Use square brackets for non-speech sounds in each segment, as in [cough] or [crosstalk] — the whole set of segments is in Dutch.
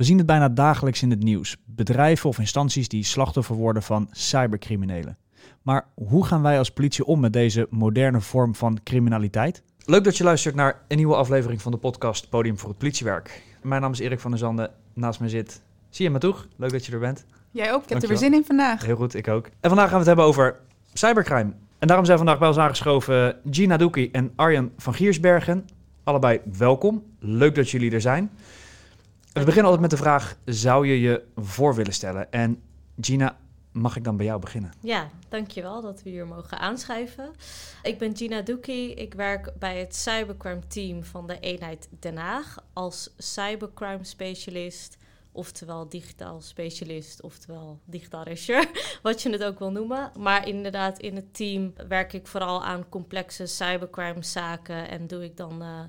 We zien het bijna dagelijks in het nieuws. Bedrijven of instanties die slachtoffer worden van cybercriminelen. Maar hoe gaan wij als politie om met deze moderne vorm van criminaliteit? Leuk dat je luistert naar een nieuwe aflevering van de podcast Podium voor het Politiewerk. Mijn naam is Erik van der Zanden. Naast mij zit Zie je Matoeg. Leuk dat je er bent. Jij ook. Ik heb er weer zin in vandaag. Heel goed, ik ook. En vandaag gaan we het hebben over cybercrime. En daarom zijn vandaag bij ons aangeschoven Gina Doekie en Arjan van Giersbergen. Allebei welkom. Leuk dat jullie er zijn. We beginnen altijd met de vraag, zou je je voor willen stellen? En Gina, mag ik dan bij jou beginnen? Ja, dankjewel dat we hier mogen aanschuiven. Ik ben Gina Doekie. Ik werk bij het cybercrime team van de eenheid Den Haag als cybercrime specialist, oftewel digitaal specialist, oftewel digitaal rechercheur, [laughs] wat je het ook wil noemen. Maar inderdaad, in het team werk ik vooral aan complexe cybercrime zaken en doe ik dan eh,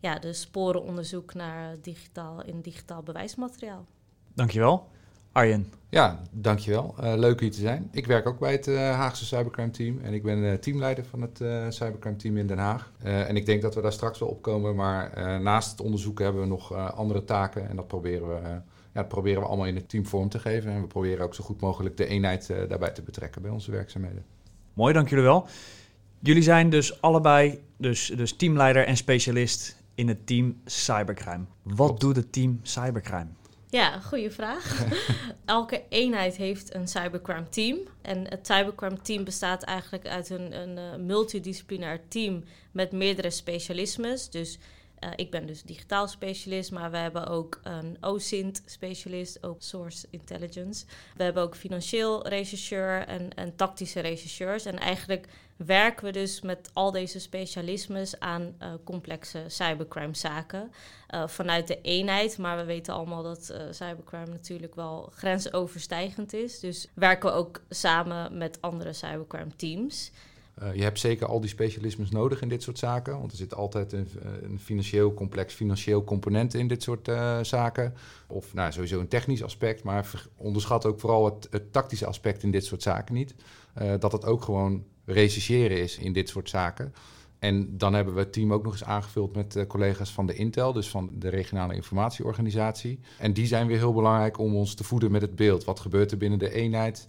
ja, de sporenonderzoek naar digitaal, in digitaal bewijsmateriaal. Dankjewel. Arjen, Ja, dankjewel. Eh leuk hier te zijn. Ik werk ook bij het eh, Haagse Cybercrime Team en ik ben eh, teamleider van het eh, Cybercrime Team in Den Haag. Eh, en ik denk dat we daar straks wel op komen, maar eh, naast het onderzoeken hebben we nog eh, andere taken en dat proberen we, ja, dat proberen we allemaal in het team vorm te geven. En we proberen ook zo goed mogelijk de eenheid eh, daarbij te betrekken bij onze werkzaamheden. mooi, dank jullie wel. Jullie zijn dus allebei dus, dus teamleider en specialist in het team cybercrime. Wat Klopt. doet het team cybercrime? Ja, goede vraag. [laughs] Elke eenheid heeft een cybercrime team. En het cybercrime team bestaat eigenlijk uit een, een eh, multidisciplinair team met meerdere specialismes. Dus eh, ik ben dus digitaal specialist, maar we hebben ook een OSINT specialist, Open Source Intelligence. We hebben ook financieel rechercheur en, en tactische rechercheurs. En eigenlijk werken we dus met al deze specialismes aan eh, complexe cybercrime zaken eh, vanuit de eenheid. Maar we weten allemaal dat eh, cybercrime natuurlijk wel grensoverstijgend is. Dus werken we ook samen met andere cybercrime teams. Eh, je hebt zeker al die specialismes nodig in dit soort zaken. Want er zit altijd een, een financieel complex financieel component in dit soort zaken. Of nou, sowieso een technisch aspect. Maar onderschat ook vooral het, het tactische aspect in dit soort zaken niet. Dat het ook gewoon rechercheren is in dit soort zaken. En dan hebben we het team ook nog eens aangevuld met eh, collega's van de Intel, dus van de regionale informatieorganisatie. En die zijn weer heel belangrijk om ons te voeden met het beeld. Wat gebeurt er binnen de eenheid?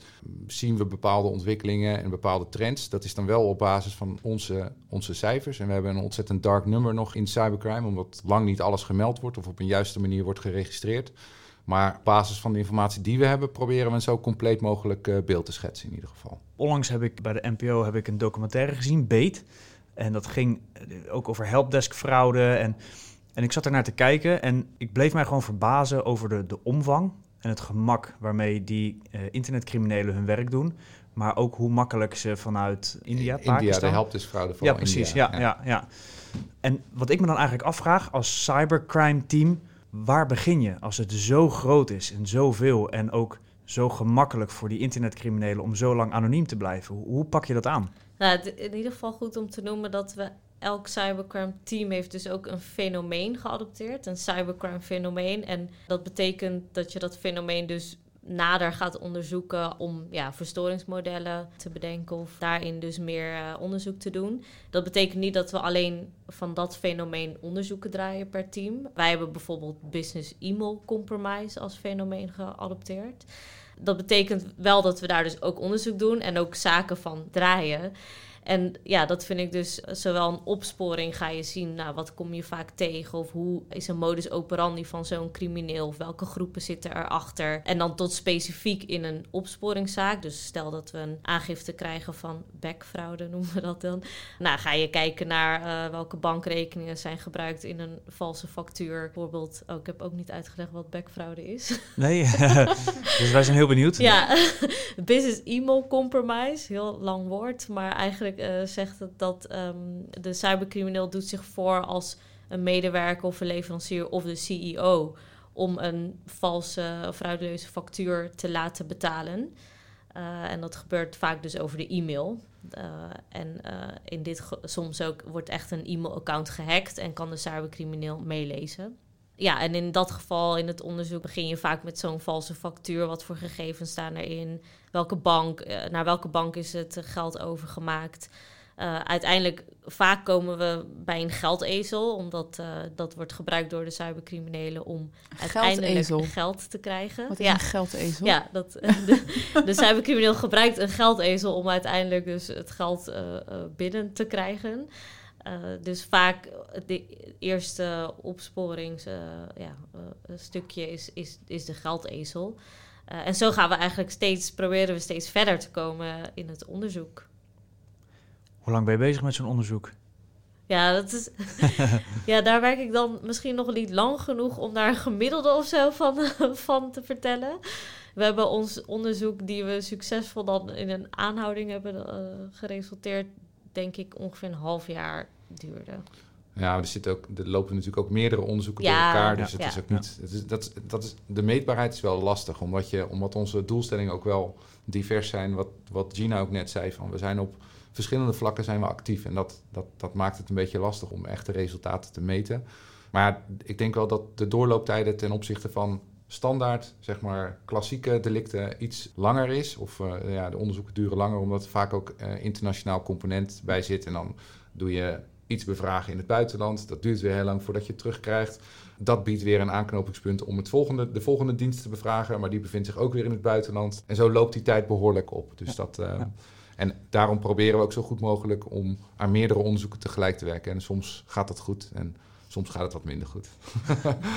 Zien we bepaalde ontwikkelingen en bepaalde trends? Dat is dan wel op basis van onze, onze cijfers. En we hebben een ontzettend dark number nog in cybercrime, omdat lang niet alles gemeld wordt of op een juiste manier wordt geregistreerd. Maar op basis van de informatie die we hebben, proberen we een zo compleet mogelijk eh, beeld te schetsen in ieder geval. Onlangs heb ik bij de NPO heb ik een documentaire gezien, Beet. En dat ging eh, ook over helpdesk-fraude. En, en ik zat er naar te kijken en ik bleef mij gewoon verbazen over de, de omvang en het gemak waarmee die eh, internetcriminelen hun werk doen. Maar ook hoe makkelijk ze vanuit India, India, Pakistan... de helpdeskfraude van Ja, precies. Ja, ja. Ja, En wat ik me dan eigenlijk afvraag als cybercrime team, waar begin je als het zo groot is en zoveel en ook zo gemakkelijk voor die internetcriminelen om zo lang anoniem te blijven? Hoe, pak je dat aan? Nou, in ieder geval goed om te noemen dat we elk cybercrime team heeft dus ook een fenomeen geadopteerd, een cybercrime fenomeen. En dat betekent dat je dat fenomeen dus nader gaat onderzoeken om ja, verstoringsmodellen te bedenken of daarin dus meer eh, onderzoek te doen. Dat betekent niet dat we alleen van dat fenomeen onderzoeken draaien per team. Wij hebben bijvoorbeeld business email compromise als fenomeen geadopteerd. Dat betekent wel dat we daar dus ook onderzoek doen en ook zaken van draaien. En ja, dat vind ik dus zowel een opsporing ga je zien, nou, wat kom je vaak tegen of hoe is een modus operandi van zo'n crimineel of welke groepen zitten erachter. En dan tot specifiek in een opsporingszaak, dus stel dat we een aangifte krijgen van backfraude [laughs] noemen we dat dan. Nou, ga je kijken naar eh, welke bankrekeningen zijn gebruikt in een valse factuur. Bijvoorbeeld, oh, ik heb ook niet uitgelegd wat backfraude is. [laughs] Nee, [laughs] dus wij zijn heel benieuwd. Ja, business email compromise, heel lang woord, maar eigenlijk eh, zegt dat ehm, de cybercrimineel doet zich voor als een medewerker of een leverancier of de CEO om een valse of frauduleuze factuur te laten betalen. Eh, en dat gebeurt vaak dus over de e-mail. Eh, en in dit soms ook wordt echt een e-mailaccount gehackt en kan de cybercrimineel meelezen. Ja, en in dat geval, in het onderzoek, begin je vaak met zo'n valse factuur. Wat voor gegevens staan erin? Welke bank, eh, naar welke bank is het eh, geld overgemaakt? Uh, uiteindelijk, vaak komen we bij een geldezel, omdat uh, dat wordt gebruikt door de cybercriminelen om uiteindelijk geld te krijgen. Wat is ja. een geldezel? Ja, dat, [laughs] de, de cybercrimineel gebruikt een geldezel om uiteindelijk dus het geld uh, binnen te krijgen. Dus vaak de eerste opsporingsstukje ja, stukje is, is, is de geldezel. en zo gaan we eigenlijk steeds, proberen we steeds verder te komen in het onderzoek. Hoe lang ben je bezig met zo'n onderzoek? Ja, dat is, [laughs] ja, daar werk ik dan misschien nog niet lang genoeg om daar een gemiddelde of zo van, [laughs] van te vertellen. We hebben ons onderzoek, die we succesvol dan in een aanhouding hebben uh, geresulteerd, denk ik ongeveer een half jaar duurde. Ja, er, zit ook, er lopen natuurlijk ook meerdere onderzoeken door elkaar. Dus het is ook niet. Het is, dat, dat is, de meetbaarheid is wel lastig, omdat, je, omdat onze doelstellingen ook wel divers zijn. Wat, wat Gina ook net zei: van we zijn op verschillende vlakken zijn we actief. En dat, dat, dat maakt het een beetje lastig om echte resultaten te meten. Maar ik denk wel dat de doorlooptijden ten opzichte van standaard, zeg maar, klassieke delicten iets langer is. Of uh, ja, de onderzoeken duren langer, omdat er vaak ook uh, internationaal component bij zit. En dan doe je iets bevragen in het buitenland. Dat duurt weer heel lang voordat je het terugkrijgt. Dat biedt weer een aanknopingspunt om het volgende, de volgende dienst te bevragen. Maar die bevindt zich ook weer in het buitenland. En zo loopt die tijd behoorlijk op. Dus dat. Uh, ja. En daarom proberen we ook zo goed mogelijk om aan meerdere onderzoeken tegelijk te werken. En soms gaat dat goed en soms gaat het wat minder goed.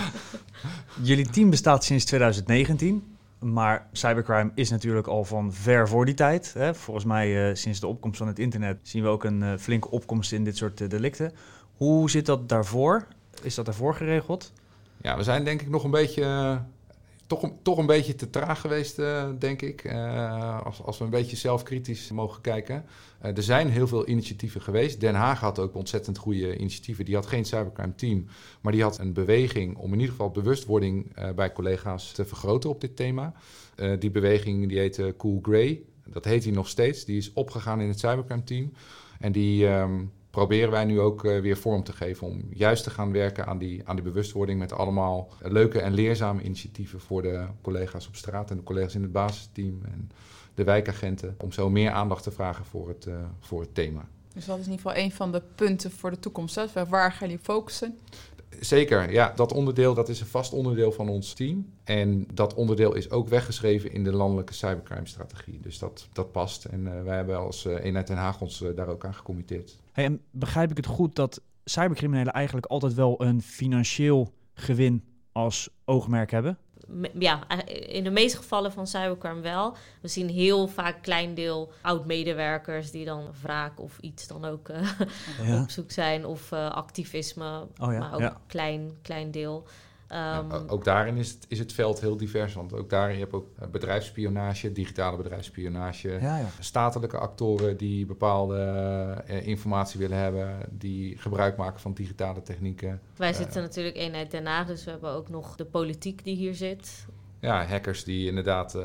[laughs] Jullie team bestaat sinds 2019. Maar cybercrime is natuurlijk al van ver voor die tijd. Hè. Volgens mij uh, sinds de opkomst van het internet zien we ook een uh, flinke opkomst in dit soort uh, delicten. Hoe zit dat daarvoor? Is dat daarvoor geregeld? Ja, we zijn denk ik nog een beetje toch, toch een beetje te traag geweest, uh, denk ik. Uh, als, als we een beetje zelfkritisch mogen kijken. Uh, er zijn heel veel initiatieven geweest. Den Haag had ook ontzettend goede initiatieven. Die had geen cybercrime team, maar die had een beweging om in ieder geval bewustwording bij collega's te vergroten op dit thema. die beweging die heette Cool Grey. Dat heet hij nog steeds. Die is opgegaan in het cybercrime team. En die. Um, proberen wij nu ook uh, weer vorm te geven om juist te gaan werken aan die, aan die bewustwording met allemaal leuke en leerzame initiatieven voor de collega's op straat en de collega's in het basisteam en de wijkagenten, om zo meer aandacht te vragen voor het, uh, voor het thema. Dus dat is in ieder geval een van de punten voor de toekomst. Waar gaan jullie focussen? Zeker, ja. Dat onderdeel dat is een vast onderdeel van ons team. En dat onderdeel is ook weggeschreven in de landelijke cybercrime-strategie. Dus dat, dat past. En uh, wij hebben als uh, Eenheid Den Haag ons uh, daar ook aan gecommitteerd. En begrijp ik het goed dat cybercriminelen eigenlijk altijd wel een financieel gewin als oogmerk hebben? Ja, in de meeste gevallen van cybercrime wel. We zien heel vaak klein deel oud-medewerkers die dan wraak of iets dan ook [laughs] uh, op zoek zijn. Of uh, activisme, oh ja, maar ook ja. klein, klein deel. Um, ook daarin is het, is het veld heel divers. Want ook daarin heb je ook eh, bedrijfsspionage, digitale bedrijfsspionage, ja, ja. statelijke actoren die bepaalde uh, informatie willen hebben, die gebruik maken van digitale technieken. Wij uh, zitten natuurlijk eenheid daarna, dus we hebben ook nog de politiek die hier zit. Ja, hackers die inderdaad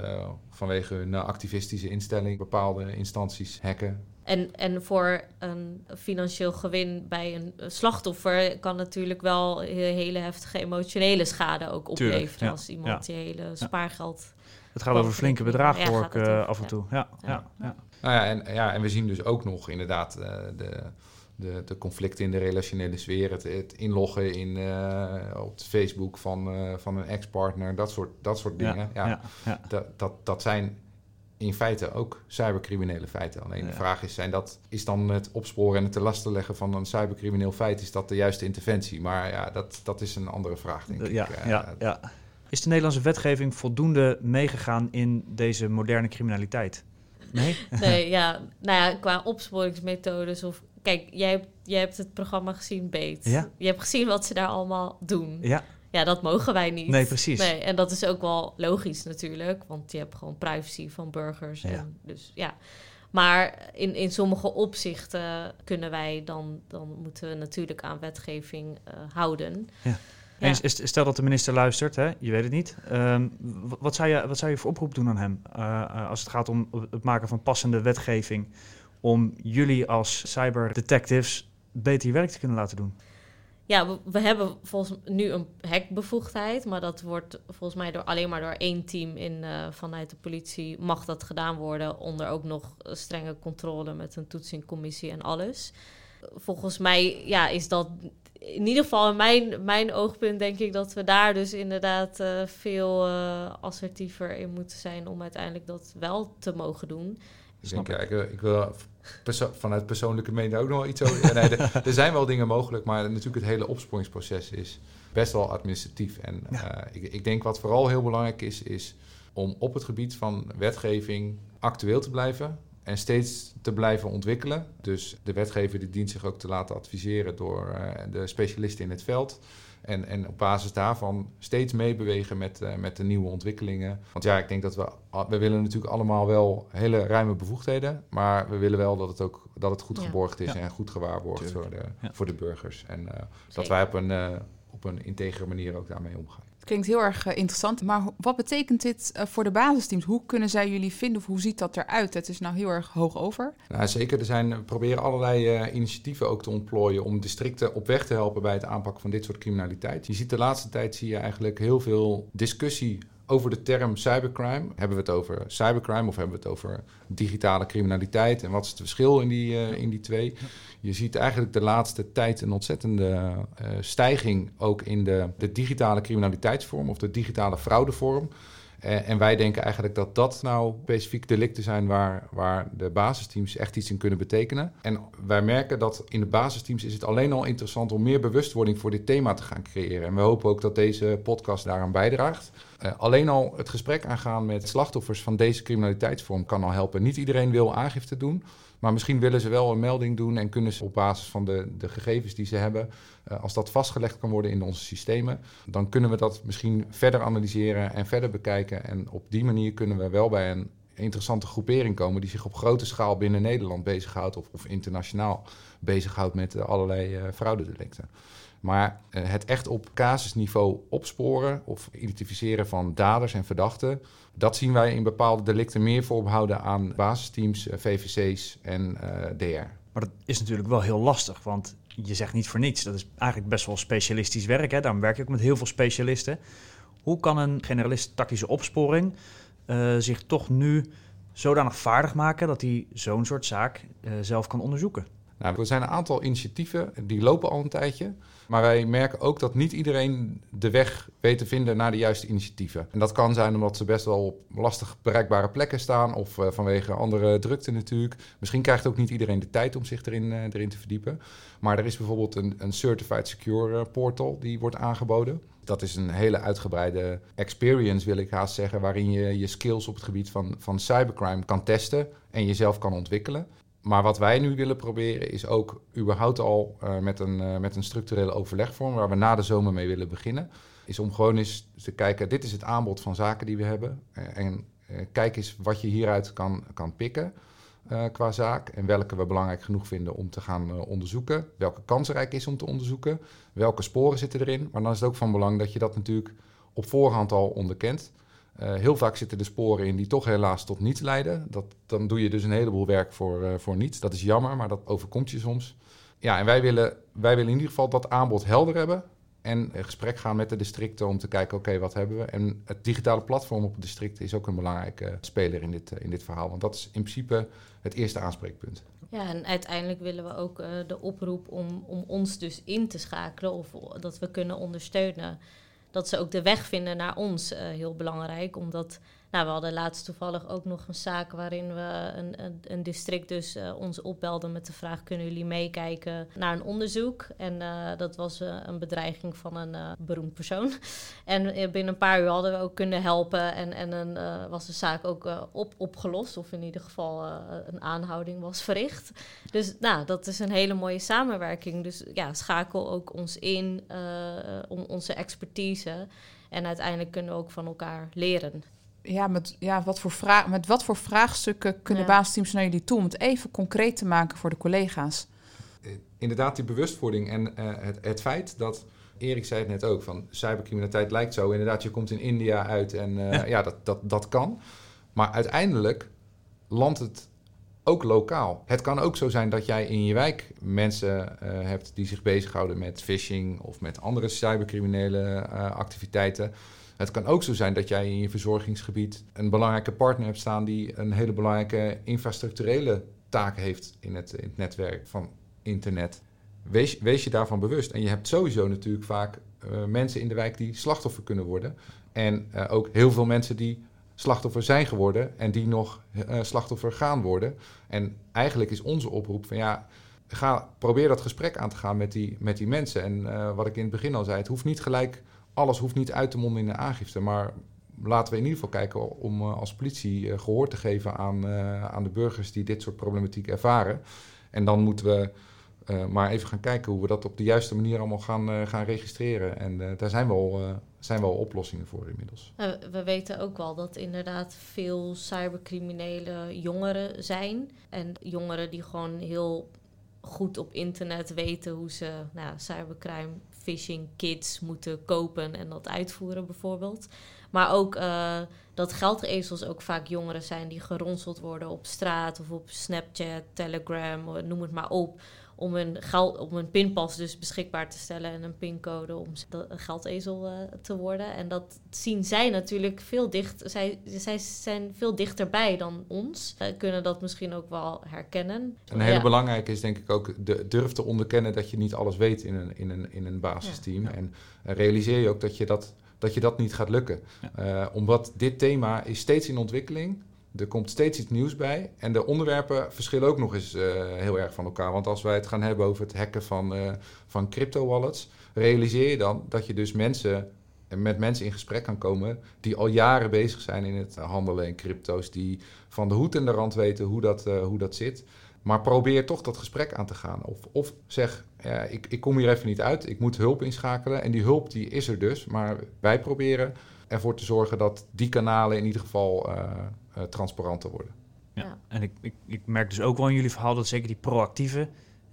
vanwege hun activistische instelling bepaalde instanties hacken. En, en voor een financieel gewin bij een slachtoffer kan natuurlijk wel hele heftige emotionele schade ook opleveren. als iemand ja. je hele spaargeld. Het gaat over flinke bedragen, hoor ik uh, af en toe. Ja, ja. Ja, Nou ja, en, ja, en we zien dus ook nog inderdaad uh, de, de, de conflicten in de relationele sfeer. Het, het inloggen in, uh, op Facebook van, van een ex-partner, dat soort, dat soort dingen. Ja, Dat, dat, dat zijn in feite ook cybercriminele feiten. Alleen de vraag is, zijn dat, is dan het opsporen en het te lasten leggen van een cybercrimineel feit, is dat de juiste interventie? Maar ja, dat, dat is een andere vraag, denk ik. Ja, ja, ja. Is de Nederlandse wetgeving voldoende meegegaan in deze moderne criminaliteit? Nee? [laughs] nee, ja. Nou ja, qua opsporingsmethodes of... Kijk, jij hebt, jij hebt het programma gezien, Beet. Ja? Je hebt gezien wat ze daar allemaal doen. Ja. Ja, dat mogen wij niet. Nee, precies. Nee, en dat is ook wel logisch natuurlijk, want je hebt gewoon privacy van burgers. Ja. En dus ja. Maar in, in sommige opzichten kunnen wij dan, dan moeten we natuurlijk aan wetgeving uh, houden. Ja. Ja. stel dat de minister luistert, hè? je weet het niet. Um, wat, zou je, wat zou je voor oproep doen aan hem uh, als het gaat om het maken van passende wetgeving om jullie als cyberdetectives beter je werk te kunnen laten doen? Ja, we, hebben volgens nu een hekbevoegdheid, maar dat wordt volgens mij door, alleen maar door één team in, eh, vanuit de politie mag dat gedaan worden, onder ook nog strenge controle met een toetsingcommissie en alles. Volgens mij ja, is dat in ieder geval in mijn, mijn oogpunt denk ik dat we daar dus inderdaad eh, veel uh, assertiever in moeten zijn om uiteindelijk dat wel te mogen doen. Ik denk, ik, ik wil perso vanuit persoonlijke mening ook nog wel iets over. [laughs] nee, er, er, zijn wel dingen mogelijk, maar natuurlijk het hele opsporingsproces is best wel administratief. En ja. uh, ik, ik, denk wat vooral heel belangrijk is, is om op het gebied van wetgeving actueel te blijven en steeds te blijven ontwikkelen. Dus de wetgever die dient zich ook te laten adviseren door uh, de specialisten in het veld. En, en op basis daarvan steeds meebewegen met, uh, met de nieuwe ontwikkelingen. Want ja, ik denk dat we, we willen natuurlijk allemaal wel hele ruime bevoegdheden. Maar we willen wel dat het ook dat het goed ja. geborgd is ja. en goed gewaarborgd voor de, ja. voor de burgers. En uh, dat wij op een, uh, op een integere manier ook daarmee omgaan. Klinkt heel erg uh, interessant, maar wat betekent dit uh, voor de basisteams? Hoe kunnen zij jullie vinden of hoe ziet dat eruit? Het is nou heel erg hoog over. Nou, zeker, er zijn, we proberen allerlei initiatieven ook te ontplooien om districten op weg te helpen bij het aanpakken van dit soort criminaliteit. Je ziet de laatste tijd zie je eigenlijk heel veel discussie over de term cybercrime. Hebben we het over cybercrime of hebben we het over digitale criminaliteit? En wat is het verschil in die, uh, in die twee? Je ziet eigenlijk de laatste tijd een ontzettende uh, stijging ook in de, de digitale criminaliteitsvorm of de digitale fraudevorm. En wij denken eigenlijk dat dat nou specifiek delicten zijn waar, waar de basisteams echt iets in kunnen betekenen. En wij merken dat in de basisteams is het alleen al interessant om meer bewustwording voor dit thema te gaan creëren. En we hopen ook dat deze podcast daaraan bijdraagt. Uh, alleen al het gesprek aangaan met slachtoffers van deze criminaliteitsvorm kan al helpen. Niet iedereen wil aangifte doen. Maar misschien willen ze wel een melding doen en kunnen ze op basis van de, de gegevens die ze hebben, uh, als dat vastgelegd kan worden in onze systemen, dan kunnen we dat misschien verder analyseren en verder bekijken. En op die manier kunnen we wel bij een interessante groepering komen die zich op grote schaal binnen Nederland bezighoudt of, of internationaal bezighoudt met allerlei uh, fraudedelicten. Maar uh, het echt op casusniveau opsporen of identificeren van daders en verdachten, dat zien wij in bepaalde delicten meer voorbehouden aan basisteams, uh, VVC's en uh, DR. Maar dat is natuurlijk wel heel lastig, want je zegt niet voor niets. Dat is eigenlijk best wel specialistisch werk. Hè? Daarom werk ik ook met heel veel specialisten. Hoe kan een generalist tactische opsporing uh, zich toch nu zodanig vaardig maken dat hij zo'n soort zaak zelf kan onderzoeken? Nou, er zijn een aantal initiatieven, die lopen al een tijdje. Maar wij merken ook dat niet iedereen de weg weet te vinden naar de juiste initiatieven. En dat kan zijn omdat ze best wel op lastig bereikbare plekken staan of uh, vanwege andere drukte natuurlijk. Misschien krijgt ook niet iedereen de tijd om zich erin, uh, erin te verdiepen. Maar er is bijvoorbeeld een, een Certified Secure portal die wordt aangeboden. Dat is een hele uitgebreide experience, wil ik haast zeggen, waarin je je skills op het gebied van, van cybercrime kan testen en jezelf kan ontwikkelen. Maar wat wij nu willen proberen is ook überhaupt al uh, met, een, uh, met een structurele overlegvorm, waar we na de zomer mee willen beginnen, is om gewoon eens te kijken, dit is het aanbod van zaken die we hebben. Uh, en kijk eens wat je hieruit kan, kan pikken qua zaak en welke we belangrijk genoeg vinden om te gaan onderzoeken. Welke kansrijk is om te onderzoeken, welke sporen zitten erin. Maar dan is het ook van belang dat je dat natuurlijk op voorhand al onderkent. Uh, heel vaak zitten de sporen in die toch helaas tot niets leiden. Dat, dan doe je dus een heleboel werk voor, uh, voor niets. Dat is jammer, maar dat overkomt je soms. Ja, en wij willen, wij willen in ieder geval dat aanbod helder hebben. En gesprek gaan met de districten om te kijken, oké, wat hebben we? En het digitale platform op het district is ook een belangrijke speler in dit, uh, in dit verhaal. Want dat is in principe het eerste aanspreekpunt. Ja, en uiteindelijk willen we ook de oproep om, om ons dus in te schakelen of dat we kunnen ondersteunen dat ze ook de weg vinden naar ons uh, heel belangrijk. Omdat nou, we hadden laatst toevallig ook nog een zaak waarin we een, een, een district dus uh, ons opbelden met de vraag: kunnen jullie meekijken naar een onderzoek? En uh, dat was uh, een bedreiging van een beroemd persoon. [laughs] en binnen een paar uur hadden we ook kunnen helpen en, en een, was de zaak ook op, opgelost, of in ieder geval een aanhouding was verricht. Dus nou, dat is een hele mooie samenwerking. Dus ja, schakel ook ons in om onze expertise. En uiteindelijk kunnen we ook van elkaar leren ja, met, ja, wat voor vraag, met wat voor vraagstukken kunnen ja. basisteams naar jullie toe? Om het even concreet te maken voor de collega's. Inderdaad, die bewustwording en uh, het, het feit dat... Erik zei het net ook, van cybercriminaliteit lijkt zo. Inderdaad, je komt in India uit en uh, ja. ja, dat, dat, dat kan. Maar uiteindelijk landt het ook lokaal. Het kan ook zo zijn dat jij in je wijk mensen eh, hebt die zich bezighouden met phishing of met andere cybercriminele uh, activiteiten. Het kan ook zo zijn dat jij in je verzorgingsgebied een belangrijke partner hebt staan die een hele belangrijke infrastructurele taak heeft in het, in het netwerk van internet. Wees, je daarvan bewust. En je hebt sowieso natuurlijk vaak uh, mensen in de wijk die slachtoffer kunnen worden. En uh, ook heel veel mensen die slachtoffer zijn geworden en die nog uh, slachtoffer gaan worden. En eigenlijk is onze oproep van ja, ga, probeer dat gesprek aan te gaan met die, met die mensen. En wat ik in het begin al zei, het hoeft niet gelijk, alles hoeft niet uit te monden in een aangifte. Maar laten we in ieder geval kijken om als politie gehoor te geven aan, aan de burgers die dit soort problematiek ervaren. En dan moeten we maar even gaan kijken hoe we dat op de juiste manier allemaal gaan, gaan registreren. En daar zijn wel, zijn wel oplossingen voor inmiddels. we weten ook wel dat inderdaad veel cybercriminele jongeren zijn. En jongeren die gewoon heel goed op internet weten hoe ze nou, cybercrime, kits moeten kopen en dat uitvoeren bijvoorbeeld. Maar ook dat geldezels ook vaak jongeren zijn die geronseld worden op straat of op Snapchat, Telegram, noem het maar op om een, geld, om een pinpas dus beschikbaar te stellen en een pincode om een geldezel uh, te worden. En dat zien zij natuurlijk veel dicht. Zij, zij zijn veel dichterbij dan ons. Uh, kunnen dat misschien ook wel herkennen. Een hele ja. belangrijke is denk ik ook de, durf te onderkennen dat je niet alles weet in een, in een, in een basisteam. Ja. En uh, realiseer je ook dat je dat, dat, je dat niet gaat lukken. Ja. omdat dit thema is steeds in ontwikkeling. Er komt steeds iets nieuws bij. En de onderwerpen verschillen ook nog eens uh, heel erg van elkaar. Want als wij het gaan hebben over het hacken van, uh, van crypto-wallets, realiseer je dan dat je dus mensen met mensen in gesprek kan komen die al jaren bezig zijn in het handelen in crypto's, die van de hoed en de rand weten hoe dat, hoe dat zit. Maar probeer toch dat gesprek aan te gaan. Of, of zeg, ik, ik kom hier even niet uit, ik moet hulp inschakelen. En die hulp die is er dus, maar wij proberen ervoor te zorgen dat die kanalen in ieder geval uh, transparanter worden. Ja, ja. en ik, ik, ik, merk dus ook wel in jullie verhaal dat zeker die proactieve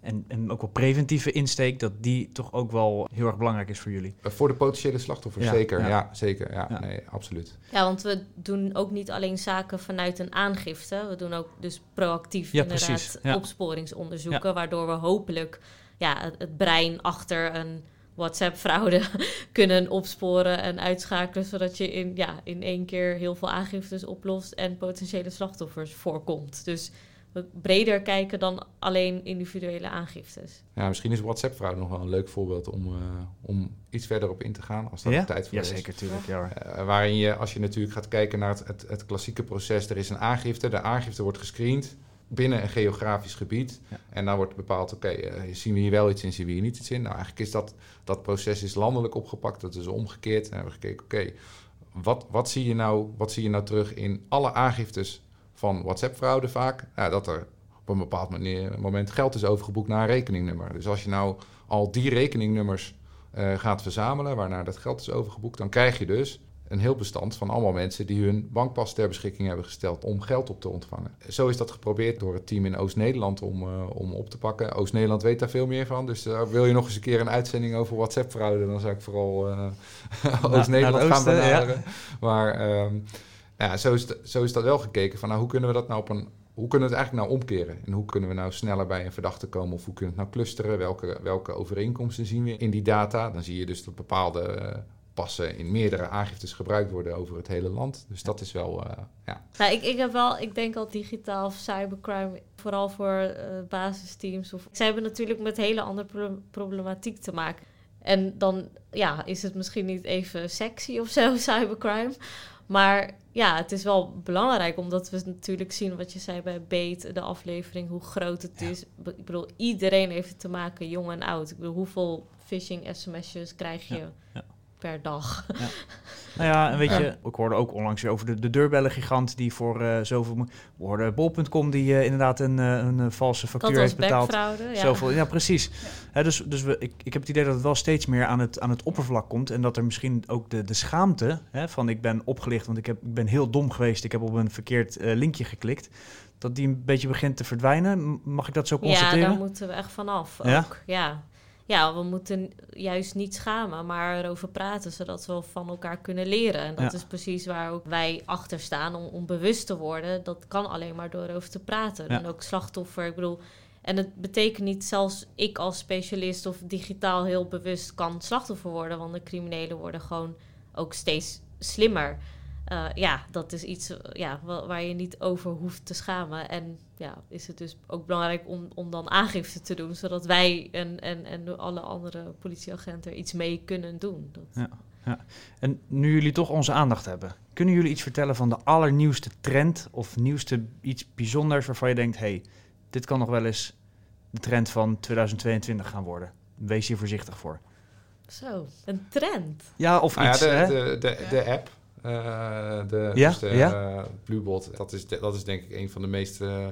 en, en ook wel preventieve insteek, dat die toch ook wel heel erg belangrijk is voor jullie. Uh, voor de potentiële slachtoffers, ja, zeker. Ja, ja zeker. Ja, Nee, absoluut. Ja, want we doen ook niet alleen zaken vanuit een aangifte. We doen ook dus proactief inderdaad opsporingsonderzoeken, waardoor we hopelijk ja, het, het brein achter een WhatsApp-fraude [laughs] kunnen opsporen en uitschakelen, zodat je in, ja, in één keer heel veel aangiftes oplost en potentiële slachtoffers voorkomt. Dus breder kijken dan alleen individuele aangiftes. Ja, misschien is WhatsApp-fraude nog wel een leuk voorbeeld om, uh, om iets verder op in te gaan, als dat ja? de tijd voor ja, is. Zeker, tuurlijk, ja, uh, waarin je, als je natuurlijk gaat kijken naar het, het, het klassieke proces, er is een aangifte, de aangifte wordt gescreend, binnen een geografisch gebied. Ja. En dan wordt bepaald, oké, okay, uh, zien we hier wel iets in, zien we hier niet iets in. Nou, eigenlijk is dat, dat proces is landelijk opgepakt, dat is omgekeerd. En hebben we gekeken, oké, okay, wat, wat, zie je nou, wat zie je nou terug in alle aangiftes van WhatsApp-fraude vaak? Nou, dat er op een bepaald moment geld is overgeboekt naar een rekeningnummer. Dus als je nou al die rekeningnummers uh, gaat verzamelen, waarnaar dat geld is overgeboekt, dan krijg je dus een heel bestand van allemaal mensen die hun bankpas ter beschikking hebben gesteld om geld op te ontvangen. Zo is dat geprobeerd door het team in Oost-Nederland om, uh, om op te pakken. Oost-Nederland weet daar veel meer van. Dus uh, wil je nog eens een keer een uitzending over WhatsApp-fraude, dan zou ik vooral [laughs] uh, Oost-Nederland gaan benaderen. Ja. Maar um, ja, zo, is zo is dat wel gekeken van nou, hoe kunnen we dat nou op een hoe kunnen we het eigenlijk nou omkeren? En hoe kunnen we nou sneller bij een verdachte komen? Of hoe kunnen we het nou clusteren? Welke, welke overeenkomsten zien we in die data? Dan zie je dus dat bepaalde passen in meerdere aangiftes gebruikt worden over het hele land. Dus dat is wel, uh, ja. Nou, ik, ik heb wel, ik denk al digitaal of cybercrime, vooral voor uh, basisteams. Of, zij hebben natuurlijk met hele andere pro problematiek te maken. En dan ja, is het misschien niet even sexy of zo, [laughs] cybercrime. Maar ja, het is wel belangrijk, omdat we natuurlijk zien wat je zei bij Beet, de aflevering, hoe groot het ja. is. Ik bedoel, iedereen heeft het te maken, jong en oud. Ik bedoel, hoeveel phishing sms'jes krijg je? Ja. Ja per dag. Ja. [laughs] nou ja, en weet je, ik hoorde ook onlangs weer over de, de deurbellengigant die voor uh, zoveel... We hoorden bol.com die uh, inderdaad een, uh, een valse factuur heeft betaald. Ja. Zoveel, ja, precies. Hè, dus dus we, ik, ik heb het idee dat het wel steeds meer aan het, aan het oppervlak komt en dat er misschien ook de, de schaamte hè, van ik ben opgelicht, want ik, heb, ik ben heel dom geweest, ik heb op een verkeerd linkje geklikt, dat die een beetje begint te verdwijnen. Mag ik dat zo constateren? Ja, daar moeten we echt vanaf. Ja? Ook. ja. Ja, we moeten juist niet schamen, maar erover praten, zodat we van elkaar kunnen leren. En dat Ja. is precies waar ook wij achter staan om, om bewust te worden. Dat kan alleen maar door erover te praten. Ja. En ook slachtoffer, ik bedoel... En het betekent niet, zelfs ik als specialist of digitaal heel bewust kan slachtoffer worden, want de criminelen worden gewoon ook steeds slimmer. Eh, ja, dat is iets eh, ja, wa- waar je niet over hoeft te schamen. En ja, is het dus ook belangrijk om, om dan aangifte te doen, zodat wij en, en, en alle andere politieagenten er iets mee kunnen doen. Dat, Ja. En nu jullie toch onze aandacht hebben, kunnen jullie iets vertellen van de allernieuwste trend of nieuwste iets bijzonders waarvan je denkt, hey, dit kan nog wel eens de trend van 2022 gaan worden. Wees hier voorzichtig voor. Zo, een trend. Ja, of Nou iets. ja, de, hè? de, de, de app, de, Ja, dus de ja. eh, Bluebot, dat is, de- dat is denk ik een van de meest eh,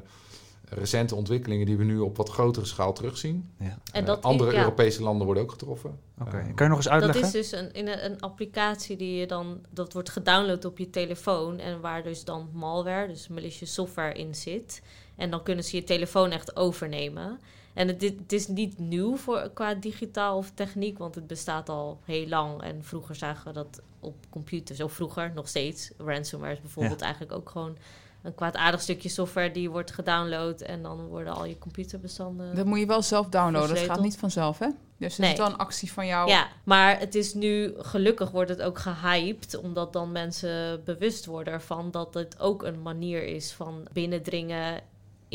recente ontwikkelingen die we nu op wat grotere schaal terugzien. Ja. En Eh, dat is- andere ja. Europese landen worden ook getroffen. Oké, Eh, kan je nog eens uitleggen? Dat is dus een, in een, een applicatie die je dan, dat wordt gedownload op je telefoon en waar dus dan malware, dus malicious software in zit. En dan kunnen ze je telefoon echt overnemen. En het, dit, het is niet nieuw voor, qua digitaal of techniek, want het bestaat al heel lang. En vroeger zagen we dat op computers, of vroeger nog steeds. Ransomware is bijvoorbeeld eigenlijk ook gewoon een kwaadaardig stukje software die wordt gedownload en dan worden al je computerbestanden. Dat moet je wel zelf downloaden. Dat gaat niet vanzelf, hè? Dus Nee. is wel een actie van jou. Ja, maar het is nu, gelukkig wordt het ook gehyped, omdat dan mensen bewust worden ervan dat het ook een manier is van binnendringen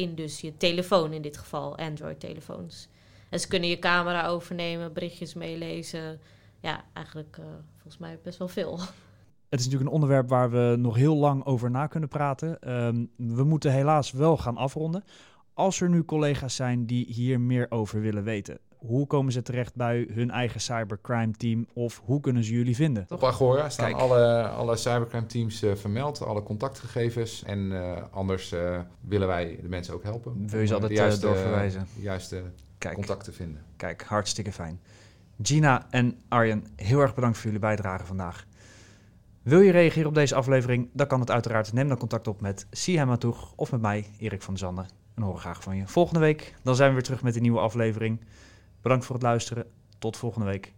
dus je telefoon, in dit geval Android-telefoons. En ze kunnen je camera overnemen, berichtjes meelezen. Ja, eigenlijk eh, volgens mij best wel veel. [laughs] Het is natuurlijk een onderwerp waar we nog heel lang over na kunnen praten. Ehm, we moeten helaas wel gaan afronden. Als er nu collega's zijn die hier meer over willen weten, hoe komen ze terecht bij hun eigen cybercrime team of hoe kunnen ze jullie vinden? Op Agora staan Kijk. alle, alle cybercrime teams eh, vermeld, alle contactgegevens. En eh, anders eh, willen wij de mensen ook helpen. Wil je ze altijd, doorverwijzen? de juiste Kijk, contact te vinden. kijk, hartstikke fijn. Gina en Arjen, heel erg bedankt voor jullie bijdrage vandaag. Wil je reageren op deze aflevering? Dan kan het uiteraard. Neem dan contact op met Sihema Toeg of met mij, Erik van der Zanden. En horen graag van je. Volgende week, dan zijn we weer terug met een nieuwe aflevering. Bedankt voor het luisteren. Tot volgende week.